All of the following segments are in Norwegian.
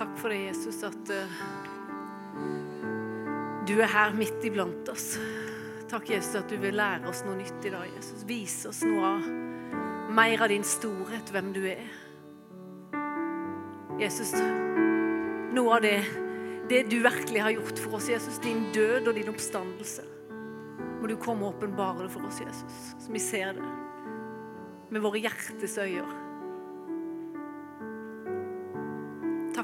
Takk for det, Jesus, at eh, du er her midt iblant oss. Takk, Jesus, at du vil lære oss noe nytt i dag. Jesus. Vise oss noe av mer av din storhet, hvem du er. Jesus, noe av det, det du virkelig har gjort for oss, Jesus, din død og din oppstandelse. Må du komme og åpenbare det for oss, Jesus, så vi ser det med våre hjertes øyne.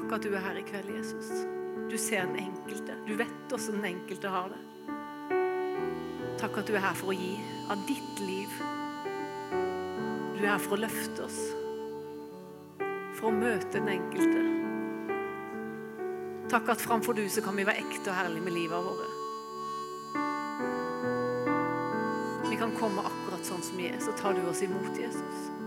Takk at du er her i kveld, Jesus. Du ser den enkelte. Du vet hvordan den enkelte har det. Takk at du er her for å gi av ditt liv. Du er her for å løfte oss. For å møte den enkelte. Takk at framfor du så kan vi være ekte og herlige med livet våre. Vi kan komme akkurat sånn som vi er, så tar du oss imot, Jesus.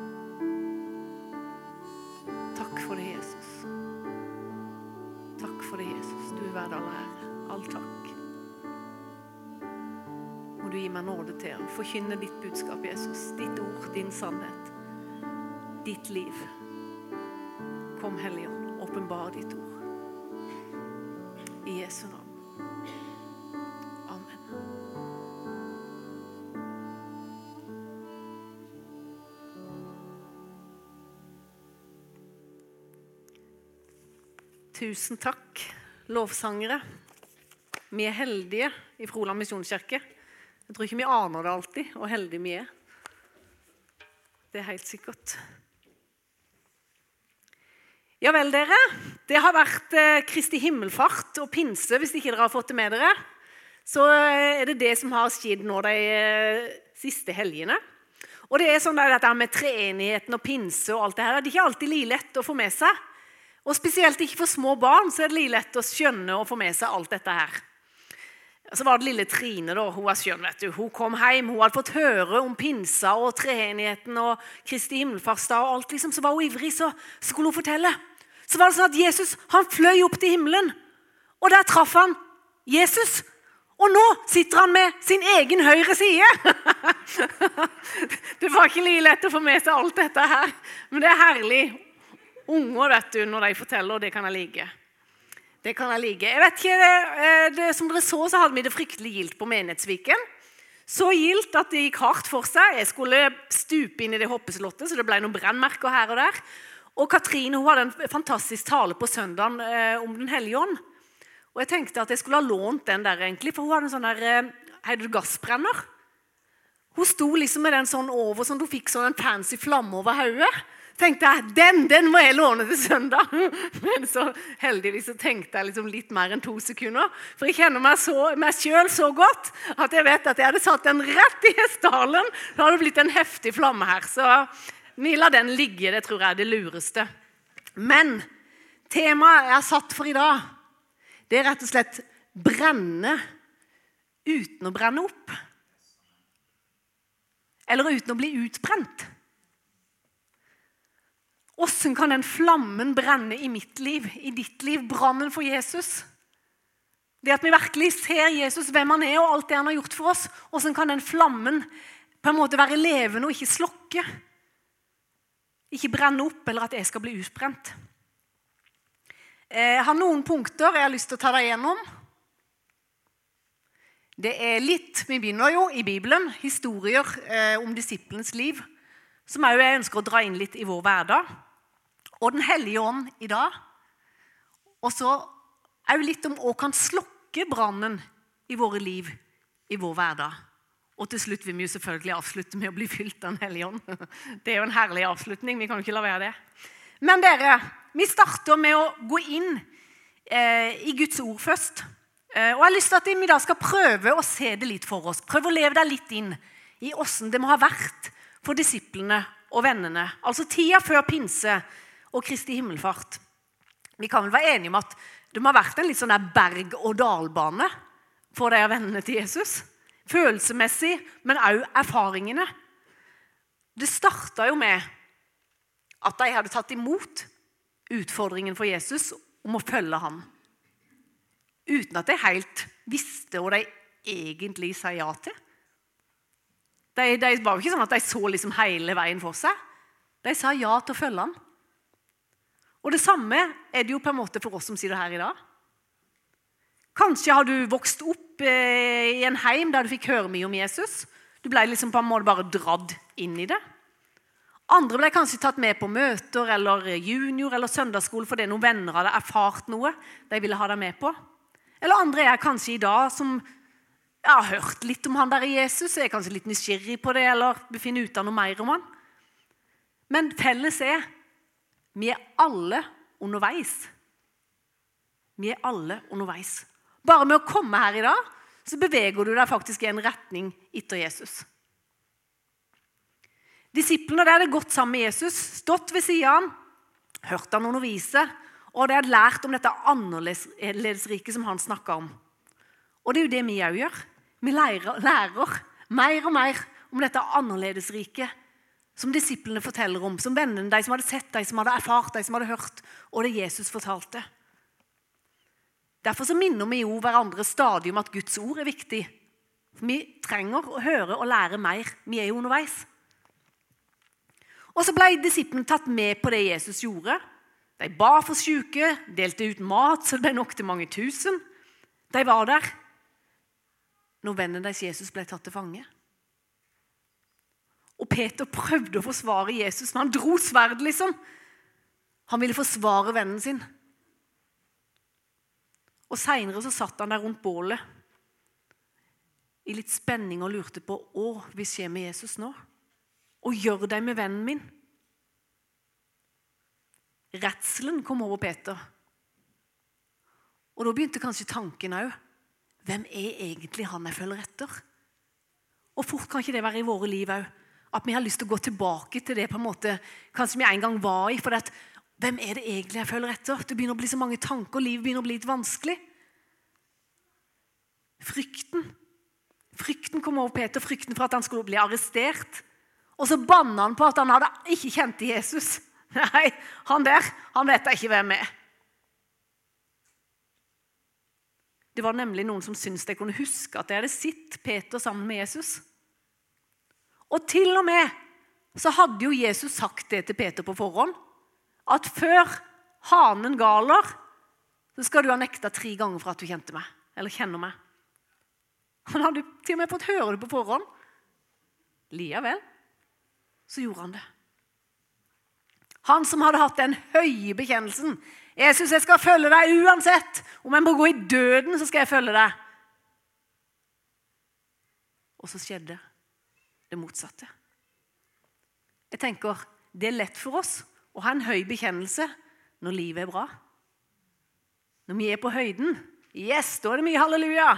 Forkynne ditt budskap, Jesus. Ditt ord, din sannhet. Ditt liv. Kom, Hellige Ånd, åpenbar ditt ord. I Jesu navn. Amen. Tusen takk, lovsangere. Vi er heldige i Froland misjonskirke. Jeg tror ikke vi aner det alltid, hvor heldige vi er. Det er helt sikkert. Ja vel, dere. Det har vært eh, Kristi himmelfart og pinse, hvis ikke dere har fått det med dere. Så eh, er det det som har skjedd nå de eh, siste helgene. Og det er sånn der, dette med treenigheten og pinse og alt det her, det er ikke alltid like lett å få med seg. Og spesielt ikke for små barn så er det like lett å skjønne og få med seg alt dette her. Så var det lille Trine, da, hun var skjønn, vet du. Hun kom hjem, hun hadde fått høre om pinsa og treenigheten og Kristi himmelfartsdag og alt. liksom, Så var hun ivrig, så skulle hun fortelle. Så var det sånn at Jesus han fløy opp til himmelen, og der traff han Jesus. Og nå sitter han med sin egen høyre side. det var ikke like lett å få med seg alt dette her, men det er herlig. Unger, vet du, når de forteller, og det kan jeg like. Det kan jeg like. Jeg vet ikke, det, det, Som dere så, så hadde vi det fryktelig gildt på Menighetsviken. Så gildt at det gikk hardt for seg. Jeg skulle stupe inn i det hoppeslottet, så det ble noen brennmerker her og der. Og Katrine hun hadde en fantastisk tale på søndagen eh, om Den hellige ånd. Og jeg tenkte at jeg skulle ha lånt den der, egentlig, for hun hadde en sånn der, eh, Heter det gassbrenner? Hun sto liksom med den sånn over, sånn hun fikk sånn en fancy flamme over hodet tenkte jeg, den, den må jeg låne til søndag. Men så heldigvis så tenkte jeg liksom litt mer enn to sekunder. For jeg kjenner meg, så, meg sjøl så godt at jeg vet at jeg hadde satt den rett i hestehalen. Da hadde det blitt en heftig flamme her. Så vi lar den ligge. Det tror jeg er det lureste. Men temaet jeg har satt for i dag, det er rett og slett brenne uten å brenne opp. Eller uten å bli utbrent. Hvordan kan den flammen brenne i mitt liv, i ditt liv? Brannen for Jesus. Det at vi virkelig ser Jesus, hvem han er, og alt det han har gjort for oss. Hvordan kan den flammen på en måte være levende og ikke slokke? Ikke brenne opp, eller at jeg skal bli utbrent. Jeg har noen punkter jeg har lyst til å ta deg gjennom. Det er litt, Vi begynner jo i Bibelen, historier eh, om disiplens liv, som òg jeg ønsker å dra inn litt i vår hverdag og Den hellige ånd i dag. Og så òg litt om hva kan slokke brannen i våre liv, i vår hverdag. Og til slutt vil vi jo selvfølgelig avslutte med å bli fylt av Den hellige ånd. Det er jo en herlig avslutning. Vi kan jo ikke la være det. Men dere, vi starter med å gå inn eh, i Guds ord først. Eh, og jeg har lyst til at vi da skal prøve å se det litt for oss. Prøve å leve deg litt inn i åssen det må ha vært for disiplene og vennene. Altså tida før pinse og Kristi himmelfart. Vi kan vel være enige om at det må ha vært en litt sånn der berg-og-dal-bane for de av vennene til Jesus. Følelsesmessig, men òg erfaringene. Det starta jo med at de hadde tatt imot utfordringen for Jesus om å følge ham. Uten at de helt visste hva de egentlig sa ja til. Det de var jo ikke sånn at de så liksom hele veien for seg. De sa ja til å følge ham. Og det samme er det jo på en måte for oss som sitter her i dag. Kanskje har du vokst opp eh, i en heim der du fikk høre mye om Jesus. Du ble liksom på en måte bare dratt inn i det. Andre ble kanskje tatt med på møter eller junior eller søndagsskole fordi noen venner hadde erfart noe de ville ha deg med på. Eller andre er kanskje i dag som jeg har hørt litt om han der Jesus, er kanskje litt nysgjerrig på det eller vil finne ut av noe mer om han. Men felles er vi er alle underveis. Vi er alle underveis. Bare med å komme her i dag så beveger du deg faktisk i en retning etter Jesus. Disiplene hadde gått sammen med Jesus, stått ved siden av ham, hørt han undervise, og de hadde lært om dette annerledesriket som han snakka om. Og det er jo det vi òg gjør. Vi lærer, lærer, mer og mer om dette annerledesriket som disiplene forteller om, som vennene, de som hadde sett, de som hadde erfart, de som hadde hørt, og det Jesus fortalte. Derfor så minner vi jo hverandre stadig om at Guds ord er viktig. For vi trenger å høre og lære mer. Vi er jo underveis. Og så ble disiplene tatt med på det Jesus gjorde. De ba for syke, delte ut mat så det ble nok til mange tusen. De var der når vennen deres Jesus ble tatt til fange. Og Peter prøvde å forsvare Jesus, men han dro sverd, liksom. Han ville forsvare vennen sin. Og Seinere satt han der rundt bålet i litt spenning og lurte på hva skjer med Jesus nå? Og gjør de med vennen min? Redselen kom over Peter. Og da begynte kanskje tanken òg. Hvem er egentlig han jeg følger etter? Og fort kan ikke det være i våre liv òg. At vi har lyst til å gå tilbake til det på en måte kanskje vi en gang var i. for det at, Hvem er det egentlig jeg følger etter? Det begynner å bli så mange tanker, livet begynner å bli litt vanskelig. Frykten. Frykten kom over Peter, frykten for at han skulle bli arrestert. Og så banna han på at han hadde ikke kjent Jesus. Nei, han der han vet jeg ikke hvem er. Det var nemlig noen som syntes de kunne huske at de hadde sett Peter sammen med Jesus. Og til og med så hadde jo Jesus sagt det til Peter på forhånd. At før hanen galer, så skal du ha nekta tre ganger for at du kjente meg. Eller kjenner meg. Han hadde til og med fått høre det på forhånd. Likevel så gjorde han det. Han som hadde hatt den høye bekjennelsen. 'Jesus, jeg skal følge deg uansett. Om jeg må gå i døden, så skal jeg følge deg.' Og så skjedde det motsatte. Jeg tenker, Det er lett for oss å ha en høy bekjennelse når livet er bra. Når vi er på høyden. Yes, da er det mye halleluja.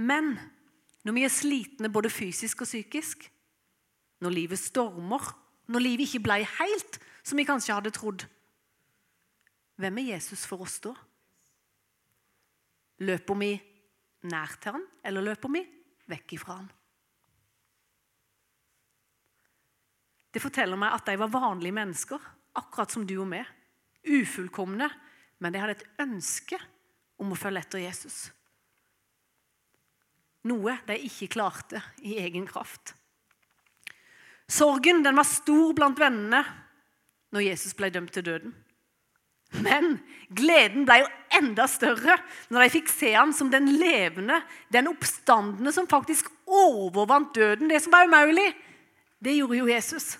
Men når vi er slitne både fysisk og psykisk, når livet stormer, når livet ikke ble helt som vi kanskje hadde trodd, hvem er Jesus for oss da? Løper vi nær til han, eller løper vi vekk ifra han? Det forteller meg at de var vanlige mennesker, akkurat som du og meg. Ufullkomne, men de hadde et ønske om å følge etter Jesus. Noe de ikke klarte i egen kraft. Sorgen den var stor blant vennene når Jesus ble dømt til døden. Men gleden ble jo enda større når de fikk se ham som den levende, den oppstandende som faktisk overvant døden. Det som var umulig, det gjorde jo Jesus.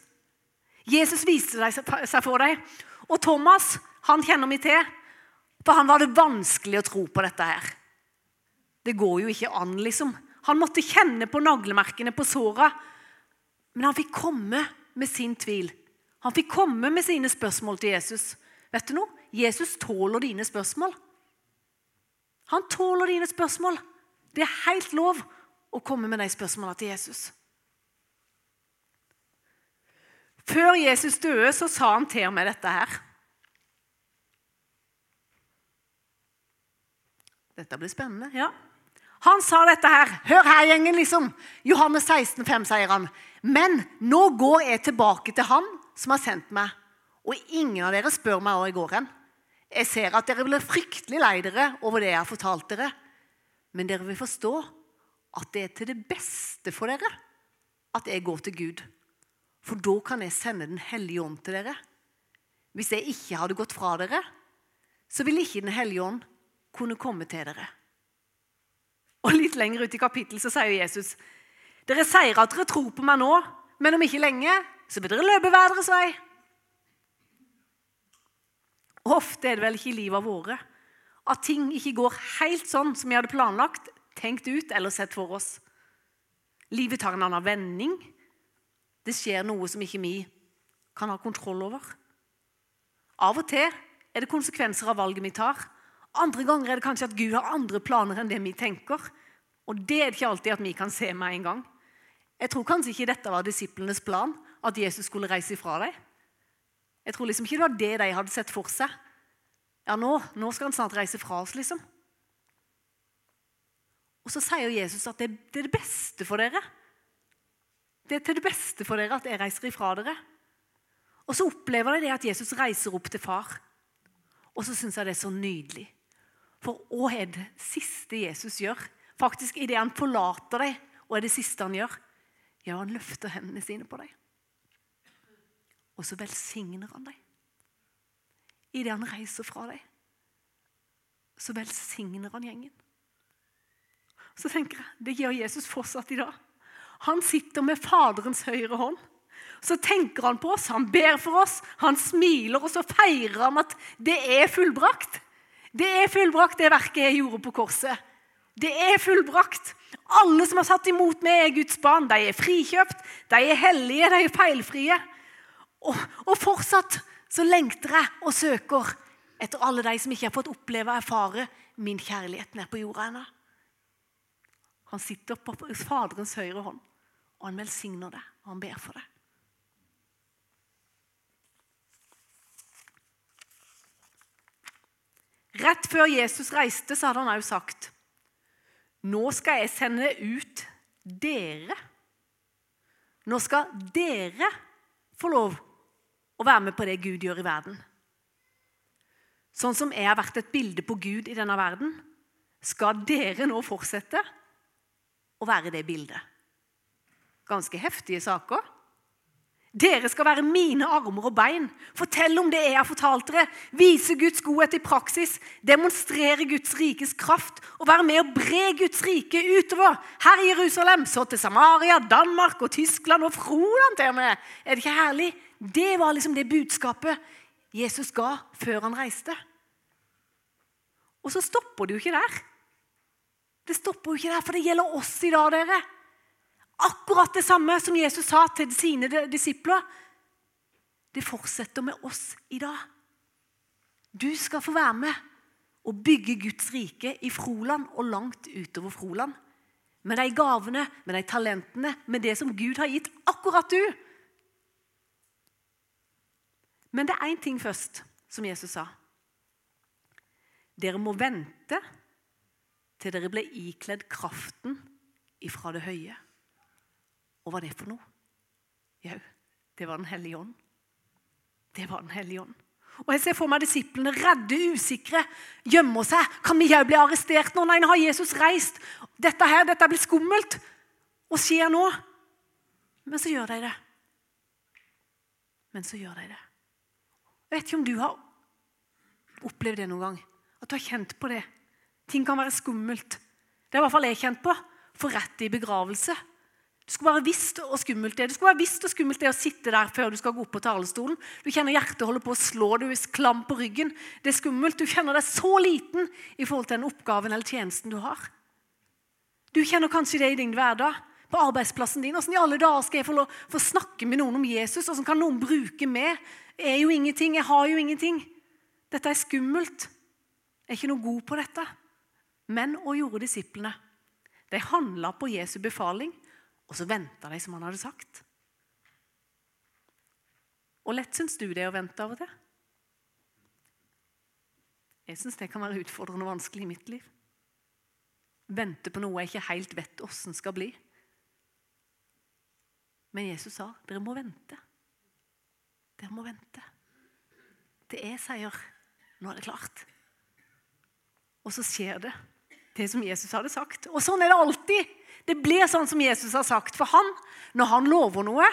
Jesus viste seg for dem. Og Thomas han kjenner vi til, for han var det vanskelig å tro på dette her. Det går jo ikke an, liksom. Han måtte kjenne på naglemerkene på såra. Men han fikk komme med sin tvil. Han fikk komme med sine spørsmål til Jesus. Vet du noe? Jesus tåler dine spørsmål. Han tåler dine spørsmål. Det er helt lov å komme med de spørsmålene til Jesus. Før Jesus døde, så sa han til meg dette her. Dette blir spennende. ja. Han sa dette her. Hør her, gjengen, liksom. Johannes 16, 5, sier han. Men nå går jeg tilbake til Han som har sendt meg. Og ingen av dere spør meg hvor jeg går hen. Jeg ser at dere blir fryktelig lei dere over det jeg har fortalt dere. Men dere vil forstå at det er til det beste for dere at jeg går til Gud. For da kan jeg sende Den hellige ånd til dere. Hvis jeg ikke hadde gått fra dere, så ville ikke Den hellige ånd kunne komme til dere. Og Litt lenger ut i kapittelet så sier Jesus dere sier at dere tror på meg nå, men om ikke lenge så vil dere løpe hver deres vei. Ofte er det vel ikke i livet våre at ting ikke går helt sånn som vi hadde planlagt, tenkt ut eller sett for oss. Livet tar en annen vending. Det skjer noe som ikke vi kan ha kontroll over. Av og til er det konsekvenser av valget vi tar. Andre ganger er det kanskje at Gud har andre planer enn det vi tenker. Og det er det ikke alltid at vi kan se med en gang. Jeg tror kanskje ikke dette var disiplenes plan, at Jesus skulle reise ifra dem. Jeg tror liksom ikke det var det de hadde sett for seg. Ja, nå, nå skal han snart reise fra oss, liksom. Og så sier Jesus at det, det er det beste for dere. Det er til det beste for dere at jeg reiser ifra dere. Og så opplever de det at Jesus reiser opp til far. Og så syns jeg det er så nydelig. For hva er det siste Jesus gjør? Faktisk idet han forlater deg, og er det siste han gjør? Ja, han løfter hendene sine på deg. Og så velsigner han deg. Idet han reiser fra deg, så velsigner han gjengen. Så tenker jeg, Det gjør Jesus fortsatt i dag. Han sitter med Faderens høyre hånd. Så tenker han på oss, han ber for oss, han smiler, og så feirer han at det er fullbrakt. Det er fullbrakt, det verket jeg gjorde på korset. Det er fullbrakt. Alle som har satt imot meg, er Guds barn. De er frikjøpt, de er hellige, de er feilfrie. Og, og fortsatt så lengter jeg og søker etter alle de som ikke har fått oppleve og erfare min kjærlighet nede på jorda ennå. Han sitter på Faderens høyre hånd, og han velsigner det, og han ber for det. Rett før Jesus reiste, så hadde han òg sagt Nå skal jeg sende ut dere. Nå skal dere få lov å være med på det Gud gjør i verden. Sånn som jeg har vært et bilde på Gud i denne verden, skal dere nå fortsette å være det bildet. Ganske heftige saker. Dere skal være mine armer og bein. Fortell om det jeg har fortalt dere. Vise Guds godhet i praksis. Demonstrere Guds rikes kraft. Og være med å bre Guds rike utover. Her i Jerusalem, så til Samaria, Danmark og Tyskland og Froland til og med. Er det ikke herlig? Det var liksom det budskapet Jesus ga før han reiste. Og så stopper det jo ikke der. Det stopper jo ikke der, for det gjelder oss i dag, dere. Akkurat det samme som Jesus sa til sine disipler. Det fortsetter med oss i dag. Du skal få være med og bygge Guds rike i Froland og langt utover Froland. Med de gavene, med de talentene, med det som Gud har gitt akkurat du. Men det er én ting først, som Jesus sa. Dere må vente til dere blir ikledd kraften ifra det høye. Og hva er det for noe? Jau, det var Den hellige ånd. Det var Den hellige ånd. Og Jeg ser for meg disiplene redde, usikre, gjemmer seg. Kan vi jau bli arrestert nå? Nei, nå har Jesus reist. Dette her, dette blir skummelt. Hva skjer nå? Men så gjør de det. Men så gjør de det. Jeg vet ikke om du har opplevd det noen gang. At du har kjent på det. Ting kan være skummelt. Det er i hvert fall jeg kjent på. Få rett i begravelse. Du skulle være visst og skummelt det Det skulle være visst og skummelt det å sitte der før du skal gå opp på talerstolen. Du kjenner hjertet holder på å slå, du er klam på ryggen. Det er skummelt. Du kjenner deg så liten i forhold til den oppgaven eller tjenesten du har. Du kjenner kanskje det i din hverdag, på arbeidsplassen din. Hvordan i alle dager skal jeg få, lov, få snakke med noen om Jesus? Hvordan kan noen bruke meg? Jeg er jo ingenting. Jeg har jo ingenting. Dette er skummelt. Jeg er ikke noe god på dette. Men hva gjorde disiplene? De handla på Jesu befaling og så venta de som han hadde sagt. Og lett syns du det er å vente av og til? Jeg syns det kan være utfordrende og vanskelig i mitt liv. Vente på noe jeg ikke helt vet åssen skal bli. Men Jesus sa dere må vente. Dere må vente. Det er seier. Nå er det klart. Og så skjer det, det som Jesus hadde sagt. Og sånn er det alltid. Det blir sånn som Jesus har sagt. For han, når han lover noe,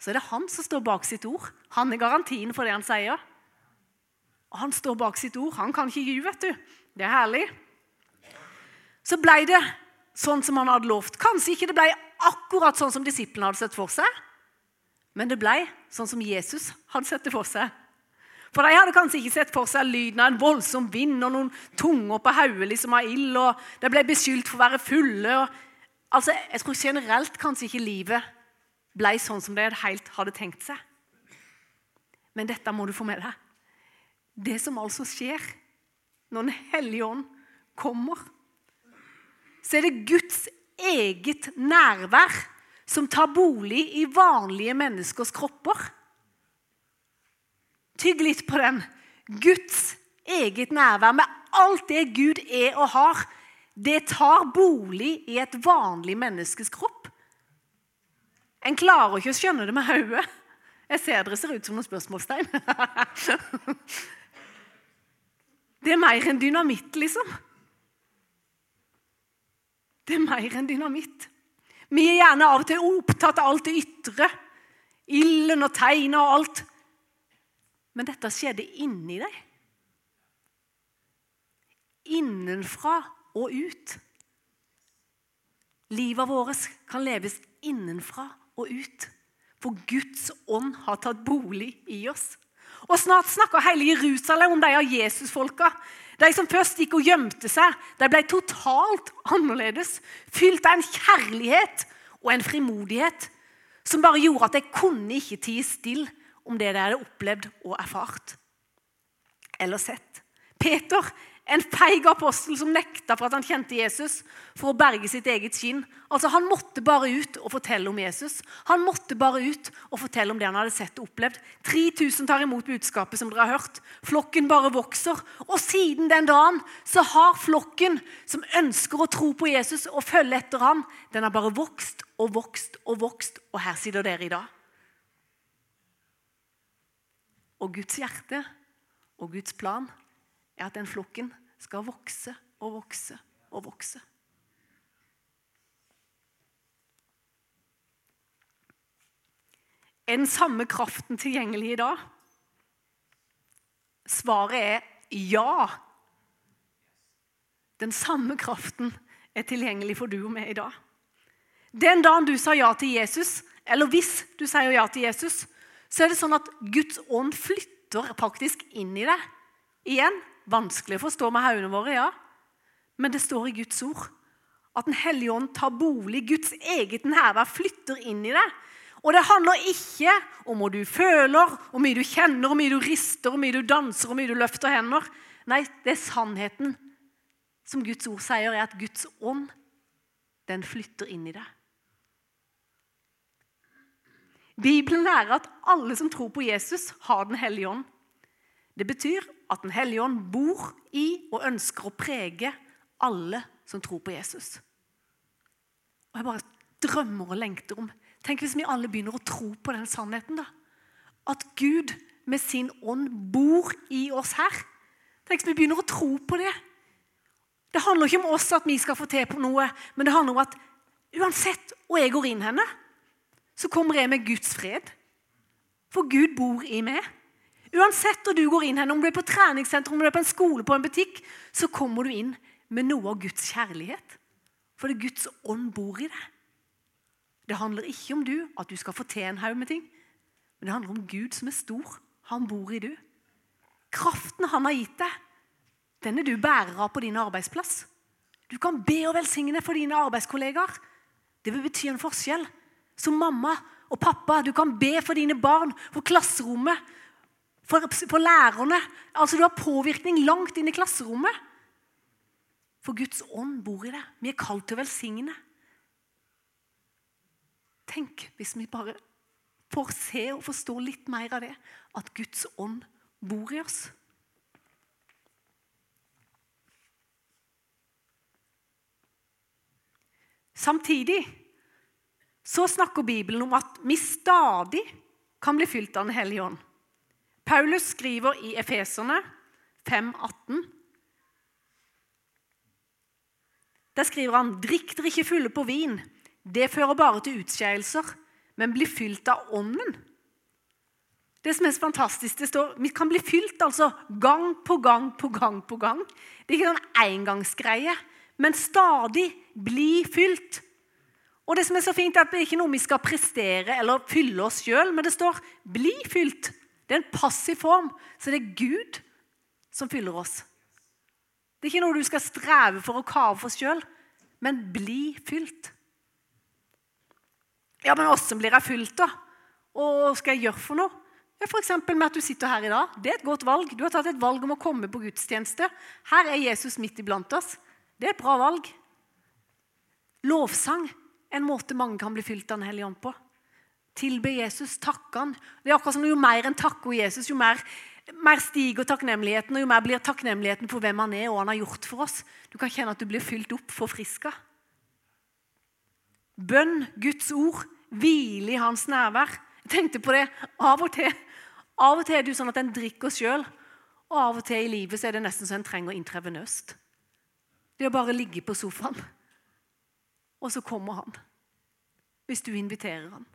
så er det han som står bak sitt ord. Han er garantien for det han sier. Og han står bak sitt ord. Han kan ikke gi, vet du. Det er herlig. Så ble det sånn som han hadde lovt. Kanskje ikke det ble akkurat sånn som disiplene hadde sett for seg, men det ble sånn som Jesus hadde sett det for seg. For de hadde kanskje ikke sett for seg lyden av en voldsom vind og noen tunger på hodet liksom av ild, og de ble beskyldt for å være fulle. Og, altså, Jeg tror generelt kanskje ikke livet ble sånn som de helt hadde tenkt seg. Men dette må du få med deg. Det som altså skjer når Den hellige ånd kommer, så er det Guds eget nærvær som tar bolig i vanlige menneskers kropper. Tygg litt på den. Guds eget nærvær med alt det Gud er og har, det tar bolig i et vanlig menneskes kropp. En klarer ikke å skjønne det med hodet. Jeg ser dere ser ut som noen spørsmålstegn. Det er mer enn dynamitt, liksom. Det er mer enn dynamitt. Vi er gjerne av og til opptatt av alt det ytre. Ilden og tegnet og alt. Men dette skjedde inni deg. Innenfra og ut. Livet vårt kan leves innenfra og ut. For Guds ånd har tatt bolig i oss. Og Snart snakker hele Jerusalem om de av Jesusfolka. De som først gikk og gjemte seg, de ble totalt annerledes. Fylt av en kjærlighet og en frimodighet som bare gjorde at de kunne ikke tie stille om det de hadde opplevd og erfart eller sett. Peter en feig apostel som nekta for at han kjente Jesus, for å berge sitt eget skinn. Altså, Han måtte bare ut og fortelle om Jesus. Han måtte bare ut og fortelle om det han hadde sett og opplevd. 3000 tar imot budskapet som dere har hørt. Flokken bare vokser. Og siden den dagen så har flokken som ønsker å tro på Jesus og følge etter ham, den har bare vokst og vokst og vokst. Og her sitter dere i dag. Og Guds hjerte og Guds plan er at den flokken skal vokse og vokse og vokse. Er den samme kraften tilgjengelig i dag? Svaret er ja. Den samme kraften er tilgjengelig for du og meg i dag. Den dagen du sa ja til Jesus, eller hvis du sier ja til Jesus, så er det sånn at Guds ånd flytter faktisk inn i deg. Igjen Vanskelig å forstå med hodene våre, ja. Men det står i Guds ord at Den hellige ånd tar bolig. Guds eget nærvær flytter inn i deg. Og det handler ikke om hva du føler, hvor mye du kjenner, hvor mye du rister, hvor mye du danser, hvor mye du løfter hender. Nei, det er sannheten som Guds ord sier, er at Guds ånd, den flytter inn i deg. Bibelen lærer at alle som tror på Jesus, har Den hellige ånd. Det betyr at Den hellige ånd bor i og ønsker å prege alle som tror på Jesus. Og Jeg bare drømmer og lengter om Tenk hvis vi alle begynner å tro på den sannheten. da. At Gud med sin ånd bor i oss her. Tenk hvis vi begynner å tro på det. Det handler ikke om oss at vi skal få til på noe, men det handler om at uansett hvor jeg går inn henne, så kommer jeg med Guds fred. For Gud bor i meg. Uansett hvor du går inn, om du er på treningssenter, om du er på en skole, på en butikk, så kommer du inn med noe av Guds kjærlighet. For det er Guds ånd bor i deg. Det handler ikke om du, at du skal få til en haug med ting. Men det handler om Gud som er stor. Han bor i du. Kraften han har gitt deg, den er du bærer av på din arbeidsplass. Du kan be og velsigne for dine arbeidskollegaer. Det vil bety en forskjell. Som mamma og pappa, du kan be for dine barn, for klasserommet, for, for lærerne. Altså, Du har påvirkning langt inn i klasserommet. For Guds ånd bor i deg. Vi er kalt til å velsigne. Tenk hvis vi bare får se og forstå litt mer av det. At Guds ånd bor i oss. Samtidig så snakker Bibelen om at vi stadig kan bli fylt av Den hellige ånd. Paulus skriver i Efeserne 5,18 Der skriver han drikk dere ikke fulle på vin. Det fører bare til utskeielser, men bli fylt av Ånden. Det som er så fantastisk, det står vi kan bli fylt altså gang på gang på gang. på gang. Det er ikke en engangsgreie, men stadig bli fylt. Og det som er så fint, er at det er ikke noe vi skal prestere eller fylle oss sjøl, men det står 'bli fylt'. Det er en passiv form, så det er Gud som fyller oss. Det er ikke noe du skal streve for å kave for sjøl, men bli fylt. Ja, men åssen blir jeg fylt, da? Og hva skal jeg gjøre for noe? Ja, F.eks. med at du sitter her i dag. Det er et godt valg. Du har tatt et valg om å komme på gudstjeneste. Her er Jesus midt iblant oss. Det er et bra valg. Lovsang en måte mange kan bli fylt av Den hellige ånd på. Tilbe Jesus, takke han. Det er akkurat som Jo mer en takker Jesus, jo mer, mer stiger takknemligheten, og jo mer blir takknemligheten for hvem han er og han har gjort for oss. Du kan kjenne at du blir fylt opp, forfriska. Bønn, Guds ord, hvile i hans nærvær. Jeg tenkte på det av og til. Av og til er det jo sånn at en drikker sjøl, og av og til i livet så er det nesten så en trenger intravenøst. Det å bare ligge på sofaen, og så kommer han. Hvis du inviterer han.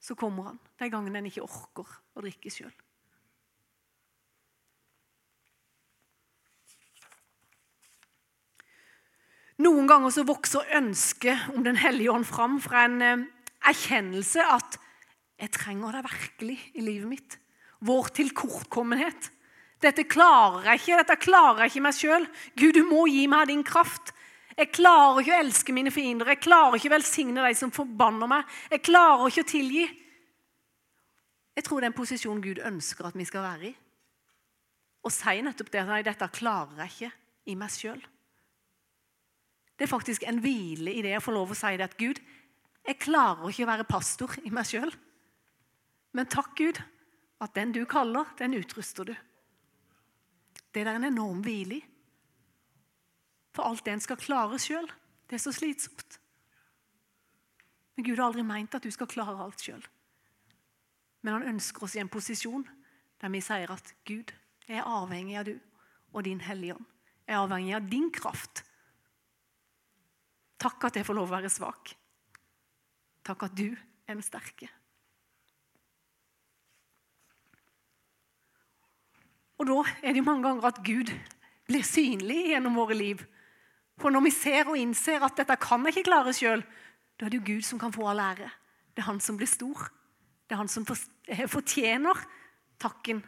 Så kommer han de gangene en ikke orker å drikke sjøl. Noen ganger så vokser ønsket om Den hellige ånd fram fra en eh, erkjennelse at jeg trenger det virkelig i livet mitt. Vår tilkortkommenhet. Dette klarer jeg ikke. Dette klarer jeg ikke meg sjøl. Gud, du må gi meg din kraft. Jeg klarer ikke å elske mine fiender. Jeg klarer ikke å velsigne de som forbanner meg. Jeg klarer ikke å tilgi. Jeg tror det er en posisjon Gud ønsker at vi skal være i. Og si nettopp det. Nei, dette klarer jeg ikke i meg sjøl. Det er faktisk en hvile i det å få lov å si det at Gud, jeg klarer ikke å være pastor i meg sjøl. Men takk, Gud, at den du kaller, den utruster du. Det er en enorm hvile i. For alt det en skal klare sjøl, det er så slitsomt. Men Gud har aldri meint at du skal klare alt sjøl. Men han ønsker oss i en posisjon der vi sier at Gud, jeg er avhengig av du og din Hellige Ånd. Jeg er avhengig av din kraft. Takk at jeg får lov å være svak. Takk at du er den sterke. Og da er det mange ganger at Gud blir synlig gjennom våre liv. For når vi ser og innser at dette kan jeg ikke klare sjøl, da er det jo Gud som kan få all ære. Det er han som blir stor. Det er han som eh, fortjener takken.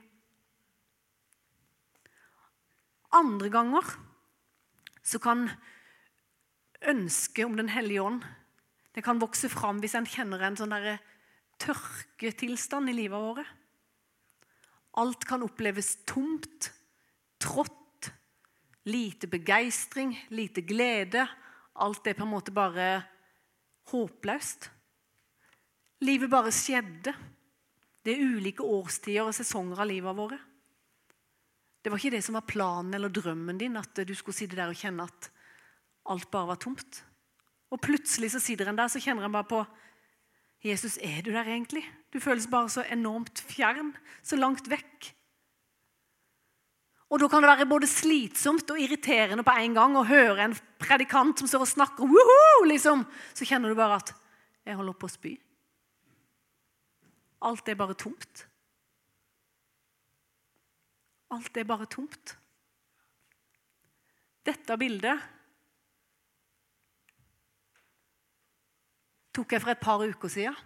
Andre ganger så kan ønsket om Den hellige ånd det kan vokse fram hvis en kjenner en sånn tørketilstand i livet vårt. Alt kan oppleves tomt, trått, lite begeistring, lite glede. Alt er på en måte bare håpløst. Livet bare skjedde. Det er ulike årstider og sesonger av livet våre. Det var ikke det som var planen eller drømmen din, at du skulle sitte der og kjenne at alt bare var tomt. Og plutselig så sitter en der så kjenner en bare på Jesus, er du der egentlig? Du føles bare så enormt fjern, så langt vekk. Og Da kan det være både slitsomt og irriterende på en gang å høre en predikant som står og snakker, liksom. Så kjenner du bare at 'jeg holder på å spy'. Alt er bare tomt. Alt er bare tomt. Dette bildet tok jeg for et par uker siden.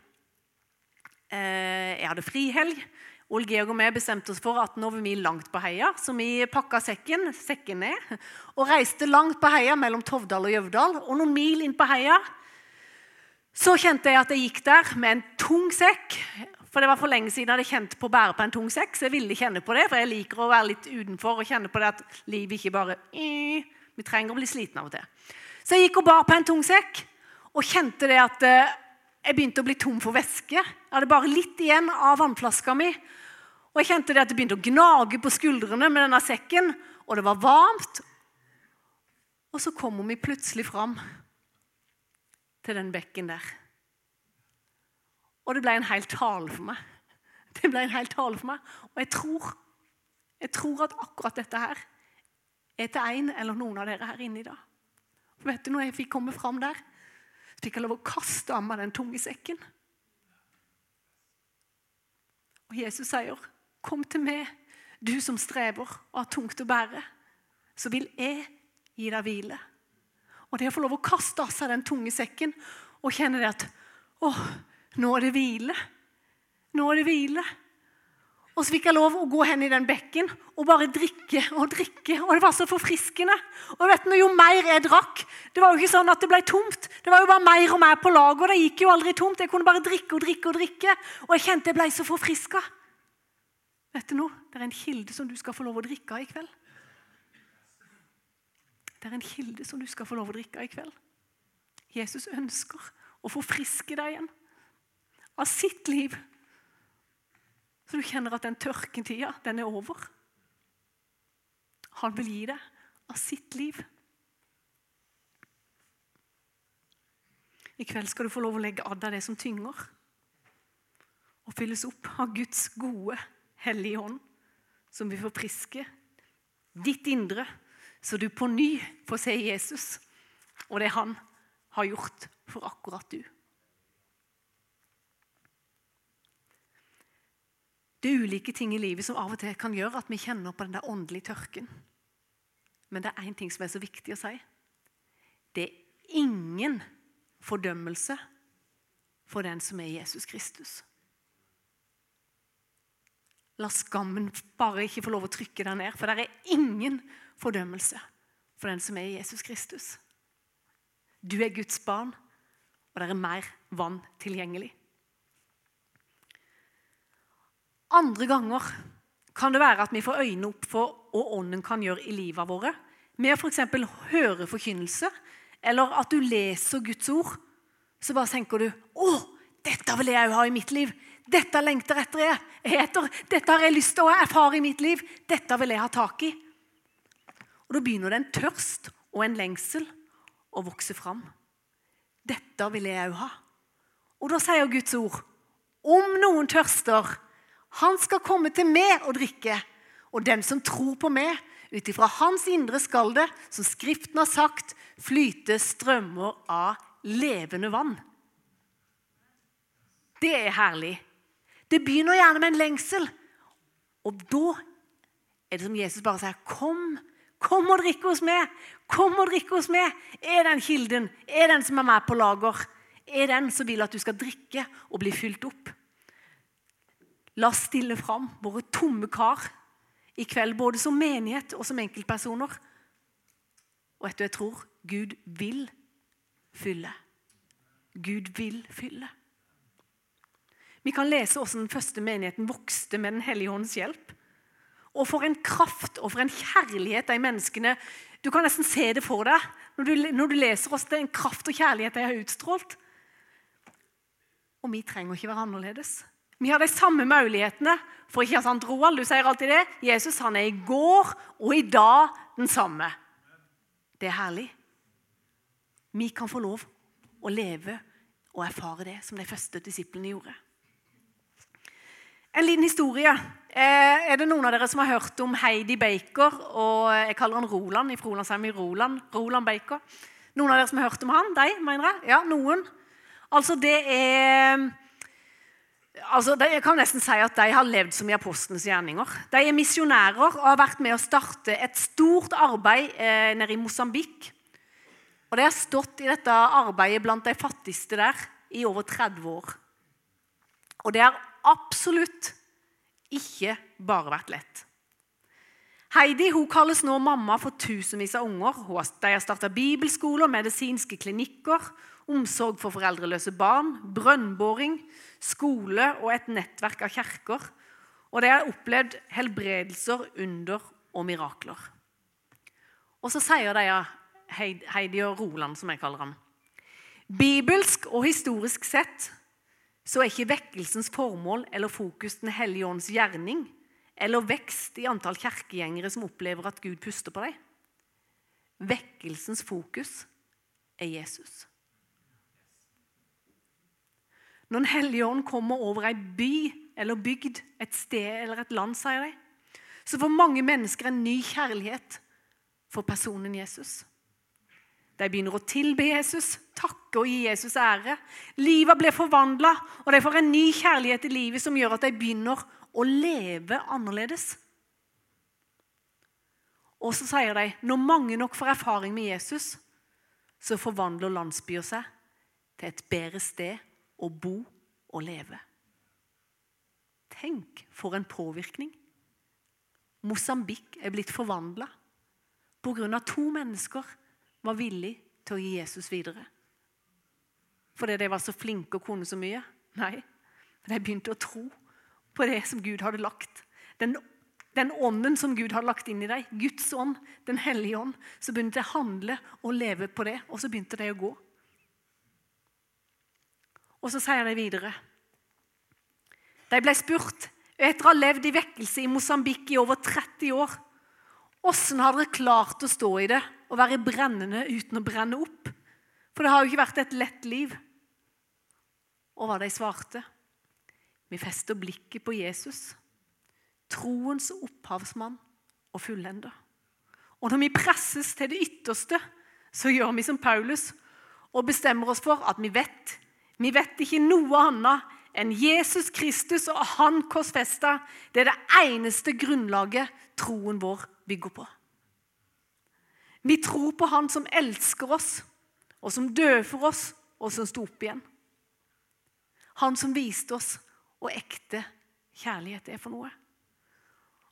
Eh, jeg hadde frihelg. Ole Georg og vi bestemte oss for at nå var vi langt på heia, så vi pakka sekken, sekken ned og reiste langt på heia mellom Tovdal og Gjøvdal. Og noen mil inn på heia så kjente jeg at jeg gikk der med en tung sekk. For det var for lenge siden jeg hadde kjent på å bære på en tung sekk, så jeg ville kjenne på det. For jeg liker å være litt utenfor og kjenne på det at livet ikke bare Vi trenger å bli slitne av og til. Så jeg gikk og bar på en tung sekk og kjente det at eh, jeg begynte å bli tom for væske. Jeg hadde bare litt igjen av vannflaska mi. Og jeg kjente det at det begynte å gnage på skuldrene med denne sekken, og det var varmt. Og så kommer vi plutselig fram til den bekken der. Og det ble en hel tale for meg. Det ble en hel tale for meg. Og jeg tror, jeg tror at akkurat dette her er til en eller noen av dere her inne i dag. For vet du når jeg fikk komme fram der? Fikk jeg lov å kaste av meg den tunge sekken. Og Jesus sier, 'Kom til meg, du som strever og har tungt å bære.' Så vil jeg gi deg hvile. Og det å få lov å kaste av seg den tunge sekken og kjenne det at 'Å, nå er det hvile'. Nå er det hvile. Og så fikk jeg lov å gå hen i den bekken og bare drikke og drikke. Og det var så forfriskende. Og vet du, Jo mer jeg drakk Det var jo ikke sånn at det ble tomt. Det var jo bare mer og mer på laget. Det gikk jo aldri tomt. Jeg kunne bare drikke og drikke og drikke. Og jeg kjente jeg ble så forfriska. Vet du noe? Det er en kilde som du skal få lov å drikke av i kveld. Det er en kilde som du skal få lov å drikke av i kveld. Jesus ønsker å forfriske deg igjen av sitt liv. Så du kjenner at den tørketida, den er over. Han vil gi deg av sitt liv. I kveld skal du få lov å legge av deg det som tynger, og fylles opp av Guds gode, hellige ånd, som vil forfriske ditt indre, så du på ny får se Jesus og det han har gjort for akkurat du. Det er ulike ting i livet som av og til kan gjøre at vi kjenner på den der åndelige tørken. Men det er én ting som er så viktig å si. Det er ingen fordømmelse for den som er Jesus Kristus. La skammen bare ikke få lov å trykke deg ned, for det er ingen fordømmelse for den som er Jesus Kristus. Du er Guds barn, og det er mer vann tilgjengelig. Andre ganger kan det være at vi får øynene opp for hva Ånden kan gjøre i livet våre. Med å f.eks. høre forkynnelse, eller at du leser Guds ord. Så bare tenker du 'Å, dette vil jeg òg ha i mitt liv'. 'Dette lengter etter jeg etter. Dette har jeg lyst til å erfare i mitt liv. Dette vil jeg ha tak i'. Og Da begynner det en tørst og en lengsel å vokse fram. Dette vil jeg òg ha. Og da sier Guds ord om noen tørster, han skal komme til meg og drikke. Og den som tror på meg, ut ifra hans indre skal det, som Skriften har sagt, flyte strømmer av levende vann. Det er herlig. Det begynner gjerne med en lengsel. Og da er det som Jesus bare sier, 'Kom, kom og drikk hos meg.' Kom og drikk hos meg. Er den kilden? Er den som er med på lager? Er den som vil at du skal drikke og bli fylt opp? La oss stille fram våre tomme kar i kveld, både som menighet og som enkeltpersoner. Og vet du, jeg tror Gud vil fylle. Gud vil fylle. Vi kan lese hvordan den første menigheten vokste med Den hellige hånds hjelp. Og for en kraft og for en kjærlighet de menneskene Du kan nesten se det for deg når du, når du leser oss. Det er en kraft og kjærlighet de har utstrålt. Og vi trenger ikke være annerledes. Vi har de samme mulighetene. For ikke sant, Roald, du sier alltid det. Jesus han er i går og i dag den samme. Det er herlig. Vi kan få lov å leve og erfare det som de første disiplene gjorde. En liten historie. Eh, er det noen av dere som har hørt om Heidi Baker? og Jeg kaller han Roland i Frolandsheimen Roland. Roland Baker. Noen av dere som har hørt om han? De, mener jeg? Ja, noen. Altså, det er Altså, jeg kan nesten si at De har levd som i apostlenes gjerninger. De er misjonærer og har vært med å starte et stort arbeid eh, nede i Mosambik. Og De har stått i dette arbeidet blant de fattigste der i over 30 år. Og det har absolutt ikke bare vært lett. Heidi hun kalles nå mamma for tusenvis av unger. De har starta bibelskoler, medisinske klinikker, omsorg for foreldreløse barn, brønnboring, skole og et nettverk av kirker. Og de har opplevd helbredelser, under og mirakler. Og så sier de, Heidi og Roland, som jeg kaller ham, Bibelsk og historisk sett så er ikke vekkelsens formål eller fokus Den hellige ånds gjerning eller vekst i antall kirkegjengere som opplever at Gud puster på dem. Vekkelsens fokus er Jesus. Når Den hellige ånd kommer over ei by eller bygd, et sted eller et land, sier de, så får mange mennesker en ny kjærlighet for personen Jesus. De begynner å tilbe Jesus, takke og gi Jesus ære. Livet blir forvandla, og de får en ny kjærlighet i livet som gjør at de begynner å leve annerledes. Og så sier de når mange nok får erfaring med Jesus, så forvandler landsbyer seg til et bedre sted å bo og leve. Tenk for en påvirkning. Mosambik er blitt forvandla pga. to mennesker var villige til å gi Jesus videre. Fordi de var så flinke og kunne så mye? Nei, de begynte å tro på det som Gud hadde lagt. Den den ånden som Gud hadde lagt inn i deg, Guds ånd, Den hellige ånd, så begynte de å handle og leve på det, og så begynte de å gå. Og så sier de videre De ble spurt etter å ha levd i vekkelse i Mosambik i over 30 år Åssen har dere klart å stå i det og være brennende uten å brenne opp? For det har jo ikke vært et lett liv. Og hva de svarte? Vi fester blikket på Jesus troens opphavsmann og fullender. Og når vi presses til det ytterste, så gjør vi som Paulus og bestemmer oss for at vi vet vi vet ikke noe annet enn Jesus Kristus og Han korsfesta. Det er det eneste grunnlaget troen vår bygger på. Vi tror på Han som elsker oss, og som døde for oss, og som sto opp igjen. Han som viste oss hva ekte kjærlighet er for noe.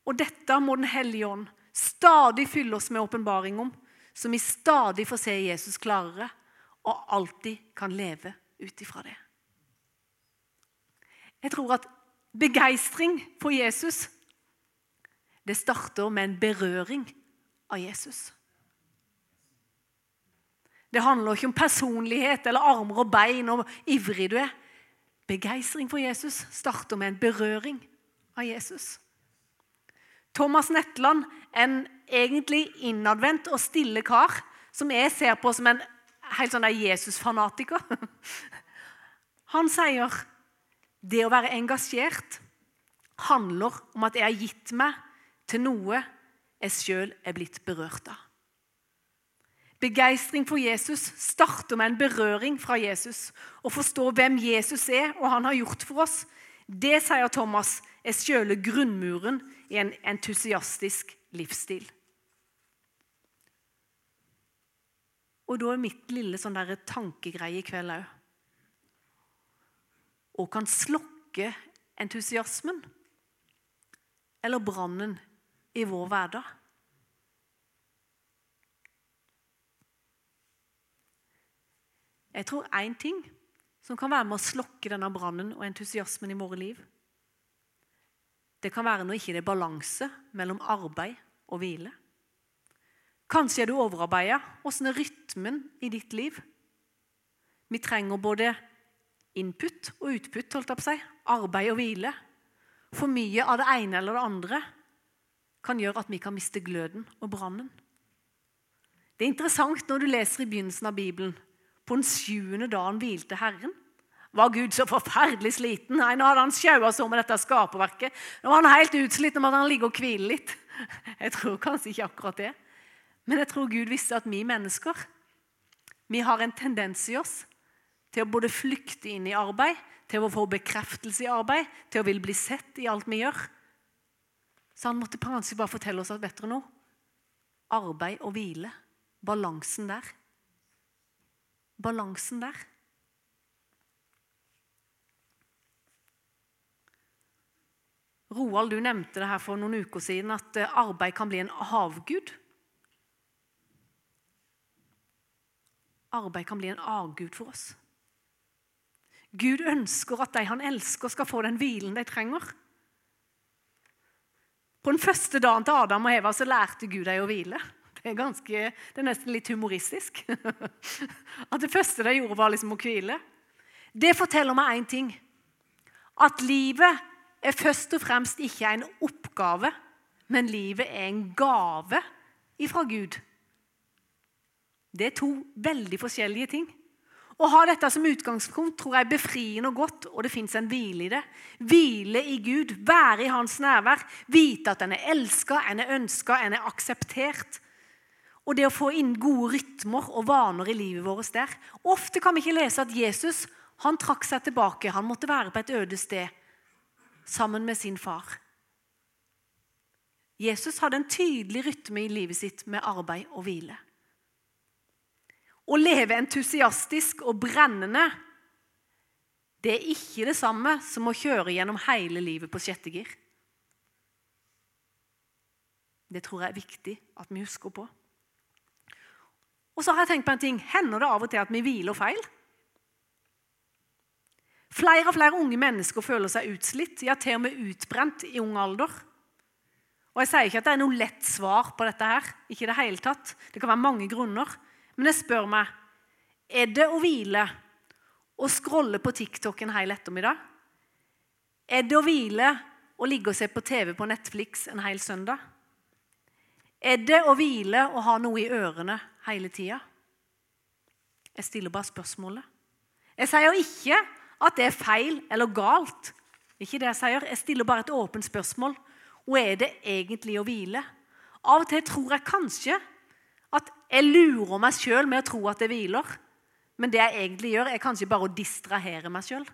Og dette må Den hellige ånd stadig fylle oss med åpenbaring om, så vi stadig får se Jesus klarere og alltid kan leve ut ifra det. Jeg tror at begeistring for Jesus det starter med en berøring av Jesus. Det handler ikke om personlighet eller armer og bein og ivrig du er. Begeistring for Jesus starter med en berøring av Jesus. Thomas Netland, en egentlig innadvendt og stille kar, som jeg ser på som en helt sånn Jesus-fanatiker. Han sier det å være engasjert handler om at jeg har gitt meg til noe jeg sjøl er blitt berørt av. Begeistring for Jesus starter med en berøring fra Jesus. Å forstå hvem Jesus er og han har gjort for oss, det, sier Thomas, er sjøle grunnmuren i en entusiastisk livsstil. Og da er mitt lille sånn tankegreie i kveld òg Og kan slokke entusiasmen eller brannen i vår hverdag. Jeg tror én ting som kan være med å slokke denne brannen og entusiasmen i våre liv, det kan være når ikke det er balanse mellom arbeid og hvile. Kanskje er du overarbeida. Åssen er rytmen i ditt liv? Vi trenger både input og utput, holdt jeg på å si. Arbeid og hvile. For mye av det ene eller det andre kan gjøre at vi kan miste gløden og brannen. Det er interessant når du leser i begynnelsen av Bibelen. På den sjuende dagen hvilte Herren var Gud så forferdelig sliten. Nei, Nå hadde han sjaua så med dette skaperverket. Nå var han helt utslitt, nå måtte han ligge og hvile litt. Jeg tror kanskje ikke akkurat det. Men jeg tror Gud visste at vi mennesker vi har en tendens i oss til å både flykte inn i arbeid, til å få bekreftelse i arbeid, til å ville bli sett i alt vi gjør. Så han måtte kanskje bare fortelle oss at vet dere noe? Arbeid og hvile. Balansen der. Balansen der. Roald, du nevnte det her for noen uker siden, at eh, arbeid kan bli en havgud. Arbeid kan bli en avgud for oss. Gud ønsker at de han elsker, skal få den hvilen de trenger. På den første dagen til Adam og Eva så lærte Gud dem å hvile. Det er, ganske, det er nesten litt humoristisk. At det første de gjorde, var liksom å hvile. Det forteller meg én ting. At livet er først og fremst ikke en oppgave, men livet er en gave ifra Gud. Det er to veldig forskjellige ting. Å ha dette som utgangspunkt tror jeg er befriende og godt, og det fins en hvile i det. Hvile i Gud, være i Hans nærvær, vite at en er elska, en er ønska, en er akseptert. Og det å få inn gode rytmer og vaner i livet vårt der. Ofte kan vi ikke lese at Jesus han trakk seg tilbake, han måtte være på et øde sted sammen med sin far. Jesus hadde en tydelig rytme i livet sitt med arbeid og hvile. Å leve entusiastisk og brennende det er ikke det samme som å kjøre gjennom hele livet på sjette gir. Det tror jeg er viktig at vi husker på. Og så har jeg tenkt på en ting. Hender det av og til at vi hviler feil? Flere og flere unge mennesker føler seg utslitt, ja, til og med utbrent i ung alder. Og Jeg sier ikke at det er noe lett svar på dette. her, ikke det hele tatt. Det kan være mange grunner. Men jeg spør meg er det å hvile å scrolle på TikTok en hel ettermiddag? Er det å hvile å ligge og se på TV på Netflix en hel søndag? Er det å hvile å ha noe i ørene hele tida? Jeg stiller bare spørsmålet. Jeg sier ikke at det er feil eller galt. Ikke det Jeg sier. Jeg stiller bare et åpent spørsmål. Hva er det egentlig å hvile? Av og til tror jeg kanskje at jeg lurer meg sjøl med å tro at jeg hviler. Men det jeg egentlig gjør, er kanskje bare å distrahere meg sjøl.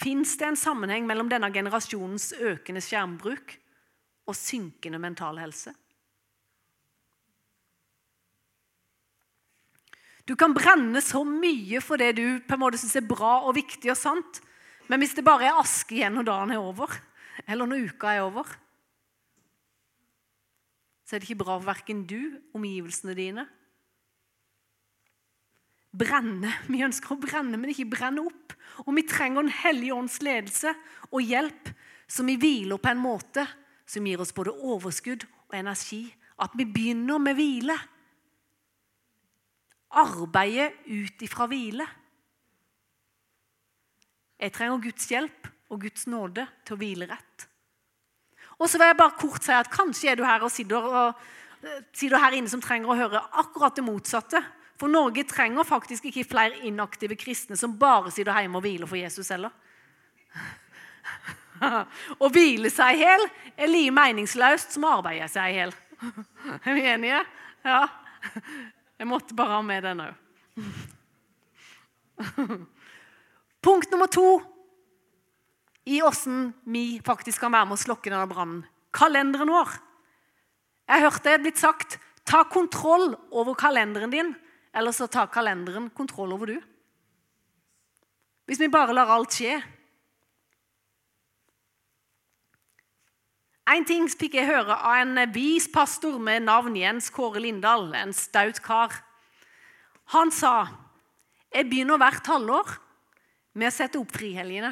Fins det en sammenheng mellom denne generasjonens økende skjermbruk og synkende mental helse? Du kan brenne så mye for det du på en måte syns er bra og viktig og sant, men hvis det bare er aske igjen når dagen er over, eller når uka er over, så er det ikke bra for verken du, omgivelsene dine. Brenne. Vi ønsker å brenne, men ikke brenne opp. Og vi trenger Den hellige ånds ledelse og hjelp, så vi hviler på en måte som gir oss både overskudd og energi. At vi begynner med hvile. Arbeide ut ifra hvile. Jeg trenger Guds hjelp og Guds nåde til å hvile rett. Og så vil jeg bare kort si at Kanskje er du her og sitter, og, eh, sitter her inne som trenger å høre akkurat det motsatte. For Norge trenger faktisk ikke flere inaktive kristne som bare sitter hjemme og hviler for Jesus heller. Å hvile seg i hjel er like meningsløst som å arbeide seg i hjel. Er vi enige? Ja. Jeg måtte bare ha med den òg. Punkt nummer to i åssen vi faktisk kan være med å slokke denne brannen. Kalenderen vår. Jeg hørte det blitt sagt ta kontroll over kalenderen din, eller så tar kalenderen kontroll over du. Hvis vi bare lar alt skje. En ting fikk jeg høre av en vis pastor med navn Jens Kåre Lindahl, en staut kar. Han sa jeg begynner hvert halvår med å sette opp frihelgene.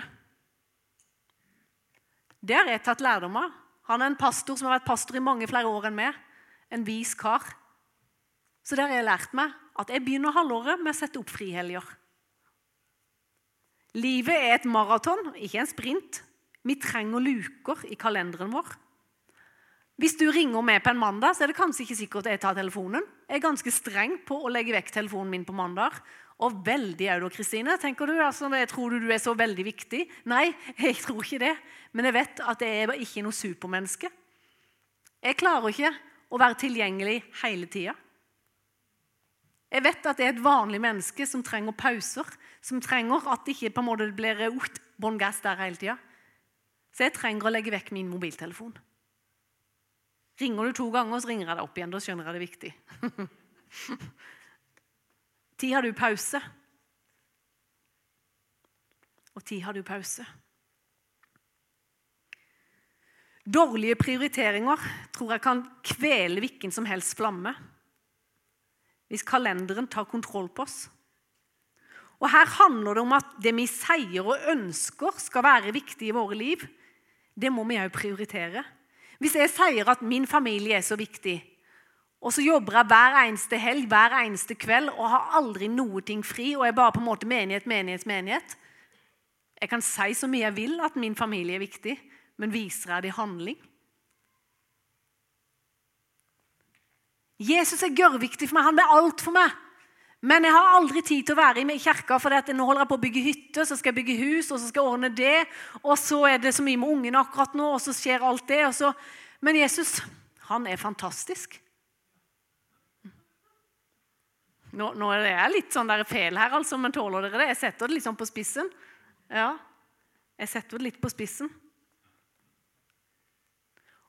Det har jeg tatt lærdom av. Han er en pastor som har vært pastor i mange flere år enn meg. En vis kar. Så det har jeg lært meg at jeg begynner halvåret med å sette opp frihelger. Livet er et maraton, ikke en sprint. Vi trenger luker i kalenderen vår. Hvis du ringer meg på en mandag, så er det kanskje ikke sikkert jeg tar telefonen. Jeg er ganske streng på å legge vekk telefonen min på mandag. Og veldig òg, Kristine. Tenker du, altså, Tror du du er så veldig viktig? Nei, jeg tror ikke det. Men jeg vet at jeg er ikke noe supermenneske. Jeg klarer ikke å være tilgjengelig hele tida. Jeg vet at det er et vanlig menneske som trenger pauser. Som trenger at det ikke på en måte blir bånn gass der hele tida. Så jeg trenger å legge vekk min mobiltelefon. Ringer du to ganger, så ringer jeg deg opp igjen. Da skjønner jeg det er viktig. Tid har du pause. Og tid har du pause. Dårlige prioriteringer tror jeg kan kvele hvilken som helst flamme. Hvis kalenderen tar kontroll på oss. Og Her handler det om at det vi sier og ønsker skal være viktig i våre liv, det må vi òg prioritere. Hvis jeg sier at min familie er så viktig, og så jobber jeg hver eneste helg, hver eneste kveld og har aldri noe ting fri. Og er bare på en måte menighet, menighet, menighet. Jeg kan si så mye jeg vil at min familie er viktig, men viser jeg det i handling? Jesus er gørrviktig for meg. Han er alt for meg. Men jeg har aldri tid til å være i kirka, for nå holder jeg på å bygge hytte, så skal jeg bygge hus, og så skal jeg ordne det, og så er det så mye med ungene akkurat nå, og så skjer alt det. Men Jesus, han er fantastisk. Nå, nå er det litt sånn der fel her, altså, men tåler dere det? Jeg setter det litt sånn på spissen. Ja. Jeg setter det litt på spissen.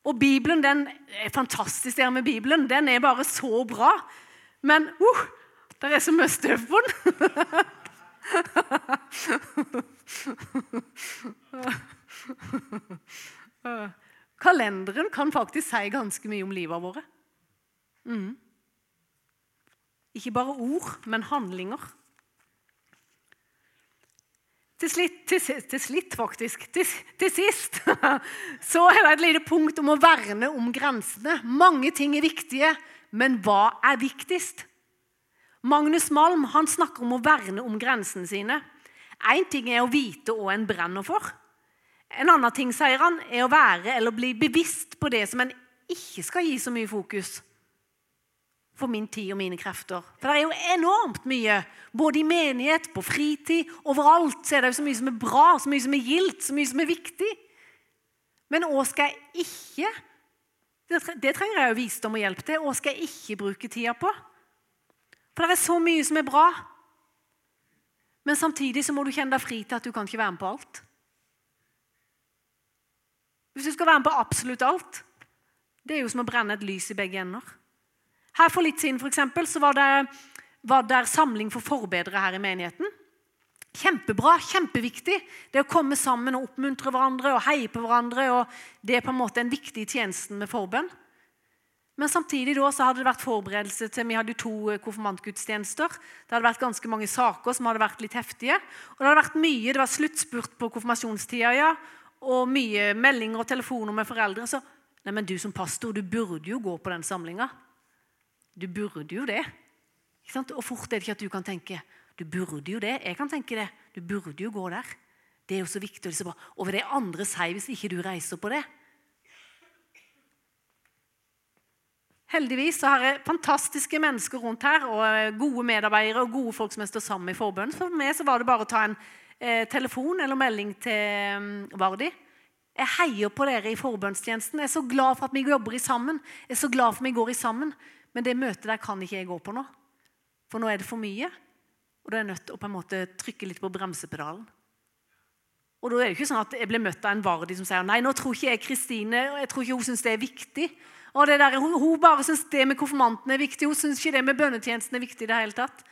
Og Bibelen den er fantastisk, det med Bibelen. Den er bare så bra. Men uh, det er så mye støv på den. Kalenderen kan faktisk si ganske mye om livet våre. Mm. Ikke bare ord, men handlinger. Til, slitt, til, til slitt, faktisk. Til, til, sist så er det et lite punkt om å verne om grensene. Mange ting er viktige, men hva er viktigst? Magnus Malm han snakker om å verne om grensene sine. Én ting er å vite hva en brenner for. En annen ting sier han, er å være eller bli bevisst på det som en ikke skal gi så mye fokus for min tid og mine krefter. For det er jo enormt mye, både i menighet, på fritid, overalt. så er det jo så mye som er bra, så mye som er gildt, så mye som er viktig. Men hva skal jeg ikke Det trenger jeg jo visdom og hjelp til. Hva skal jeg ikke bruke tida på? For det er så mye som er bra. Men samtidig så må du kjenne deg fri til at du kan ikke være med på alt. Hvis du skal være med på absolutt alt, det er jo som å brenne et lys i begge ender. Her For litt siden for eksempel, så var det, var det samling for forbedrere her i menigheten. Kjempebra, kjempeviktig. Det å komme sammen og oppmuntre hverandre og heie på hverandre. og Det er på en måte en viktig tjenesten med forbønn. Men samtidig da så hadde det vært forberedelse til Vi hadde to konfirmantgudstjenester. Det hadde vært ganske mange saker som hadde vært litt heftige. Og det hadde vært mye, det var sluttspurt på konfirmasjonstida, ja, og mye meldinger og telefoner med foreldre. Så nei, men du som pastor, du burde jo gå på den samlinga. Du burde jo det. Og fort er det ikke at du kan tenke du burde jo det. Jeg kan tenke det. Du burde jo gå der. Det er jo så viktig. Og. Og hva det andre sier hvis ikke du reiser på det? Heldigvis så har jeg fantastiske mennesker rundt her, og gode medarbeidere og gode folk som jeg står sammen i forbund. For meg så var det bare å ta en eh, telefon eller melding til um, Vardi. Jeg heier på dere i forbønnstjenesten. Jeg er så glad for at vi jobber i sammen. Jeg er så glad for at vi går i sammen. Men det møtet der kan ikke jeg gå på nå. For nå er det for mye. Og da er jeg nødt til å på en måte trykke litt på bremsepedalen. Og da er det ikke sånn at Jeg blir møtt av en Vardi som sier nei, nå tror ikke jeg Kristine jeg tror ikke hun syns det er viktig. Og det der, Hun, hun bare syns det med konfirmanten er viktig. Hun syns ikke det med bønnetjenesten er viktig. i det hele tatt.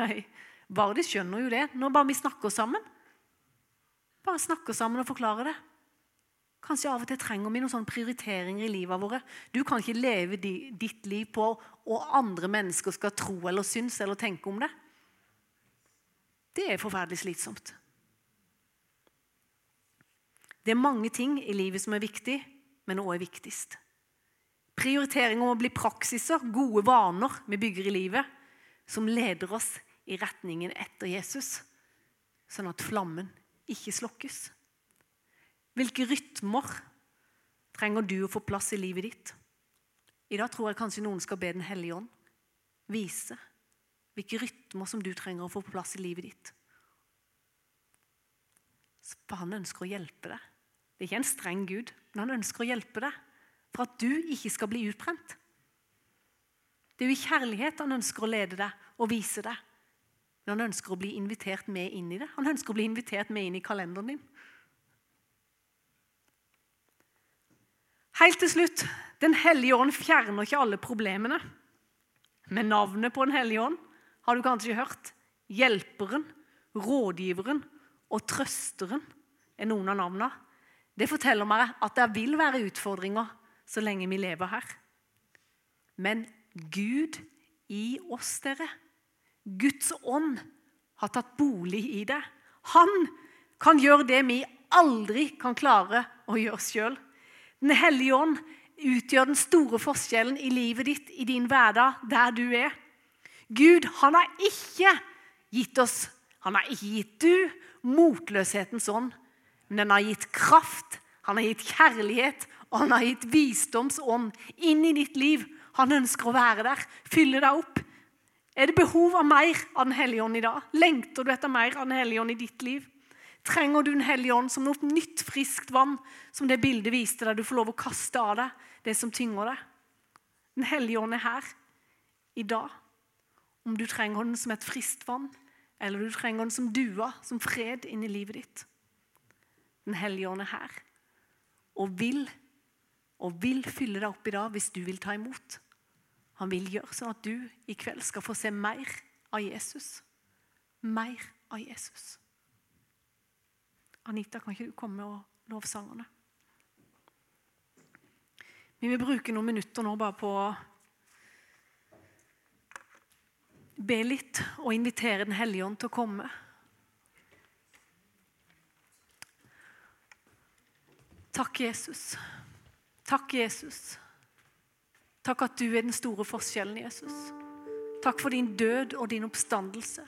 Nei, Vardi skjønner jo det. Nå bare vi snakker sammen. Bare snakker sammen og forklarer det. Kanskje av og til trenger vi noen sånne prioriteringer i livet våre. Du kan ikke leve ditt liv på hva andre mennesker skal tro eller synes eller tenke om det. Det er forferdelig slitsomt. Det er mange ting i livet som er viktig, men også er viktigst? Prioritering om å bli praksiser, gode vaner vi bygger i livet, som leder oss i retningen etter Jesus, sånn at flammen ikke slokkes. Hvilke rytmer trenger du å få plass i livet ditt? I dag tror jeg kanskje noen skal be Den hellige ånd vise hvilke rytmer som du trenger å få plass i livet ditt. For han ønsker å hjelpe deg. Det er ikke en streng Gud, men han ønsker å hjelpe deg for at du ikke skal bli utbrent. Det er jo i kjærlighet han ønsker å lede deg og vise deg. Men han ønsker å bli invitert med inn i det. Han ønsker å bli invitert med inn i kalenderen din. Helt til slutt Den hellige ånd fjerner ikke alle problemene. Men navnet på Den hellige ånd har du kanskje hørt. Hjelperen, rådgiveren og trøsteren er noen av navnene. Det forteller meg at det vil være utfordringer så lenge vi lever her. Men Gud i oss, dere. Guds ånd har tatt bolig i det. Han kan gjøre det vi aldri kan klare å gjøre sjøl. Den hellige ånd utgjør den store forskjellen i livet ditt, i din hverdag, der du er. Gud han har ikke gitt oss, han har ikke gitt du, motløshetens ånd. Men han har gitt kraft, han har gitt kjærlighet, og han har gitt visdomsånd inn i ditt liv. Han ønsker å være der, fylle deg opp. Er det behov av mer av Den hellige ånd i dag? Lengter du etter mer av Den hellige ånd i ditt liv? Trenger du Den hellige ånd som noe nytt, friskt vann, som det bildet viste deg. Du får lov å kaste av deg det som tynger deg. Den hellige ånd er her i dag. Om du trenger den som et friskt vann, eller du trenger den som dua, som fred inn i livet ditt. Den hellige ånd er her og vil, og vil fylle deg opp i dag hvis du vil ta imot. Han vil gjøre sånn at du i kveld skal få se mer av Jesus. Mer av Jesus. Anita, kan ikke du komme og lovsangerne? Vi vil bruke noen minutter nå bare på å be litt og invitere Den hellige ånd til å komme. Takk, Jesus. Takk, Jesus. Takk at du er den store forskjellen, Jesus. Takk for din død og din oppstandelse.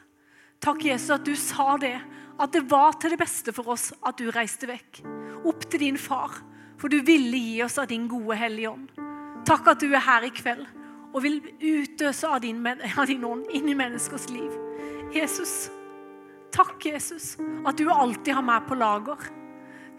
Takk, Jesus, at du sa det, at det var til det beste for oss at du reiste vekk. Opp til din far, for du ville gi oss av din gode Hellige Ånd. Takk at du er her i kveld og vil utøse av din, av din ånd inn i menneskers liv. Jesus, takk, Jesus, at du alltid har meg på lager.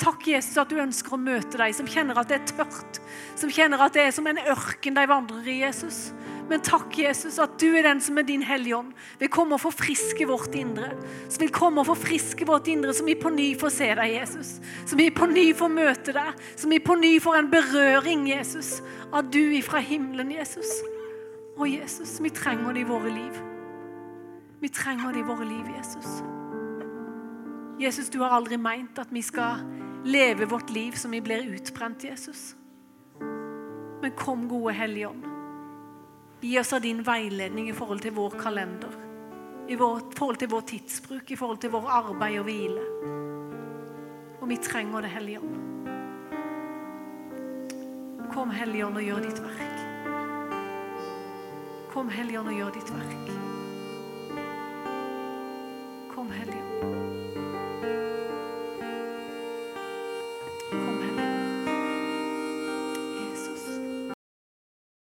Takk, Jesus, at du ønsker å møte deg som kjenner at det er tørt. Som kjenner at det er som en ørken de vandrer i, Jesus. Men takk, Jesus, at du er den som er din hellige ånd. Vil komme og forfriske vårt indre. Som vil komme og forfriske vårt indre, som vi på ny får se deg, Jesus. Som vi på ny får møte deg. Som vi på ny får en berøring, Jesus, av du ifra himmelen, Jesus. Å, Jesus, vi trenger det i våre liv. Vi trenger det i våre liv, Jesus. Jesus, du har aldri meint at vi skal leve vårt liv som vi blir utbrent, Jesus. Men kom, gode Hellige Ånd. Gi oss av din veiledning i forhold til vår kalender. I forhold til vår tidsbruk, i forhold til vår arbeid og hvile. Og vi trenger det, Hellige Ånd. Kom, Hellige Ånd, og gjør ditt verk. Kom, Hellige Ånd, og gjør ditt verk.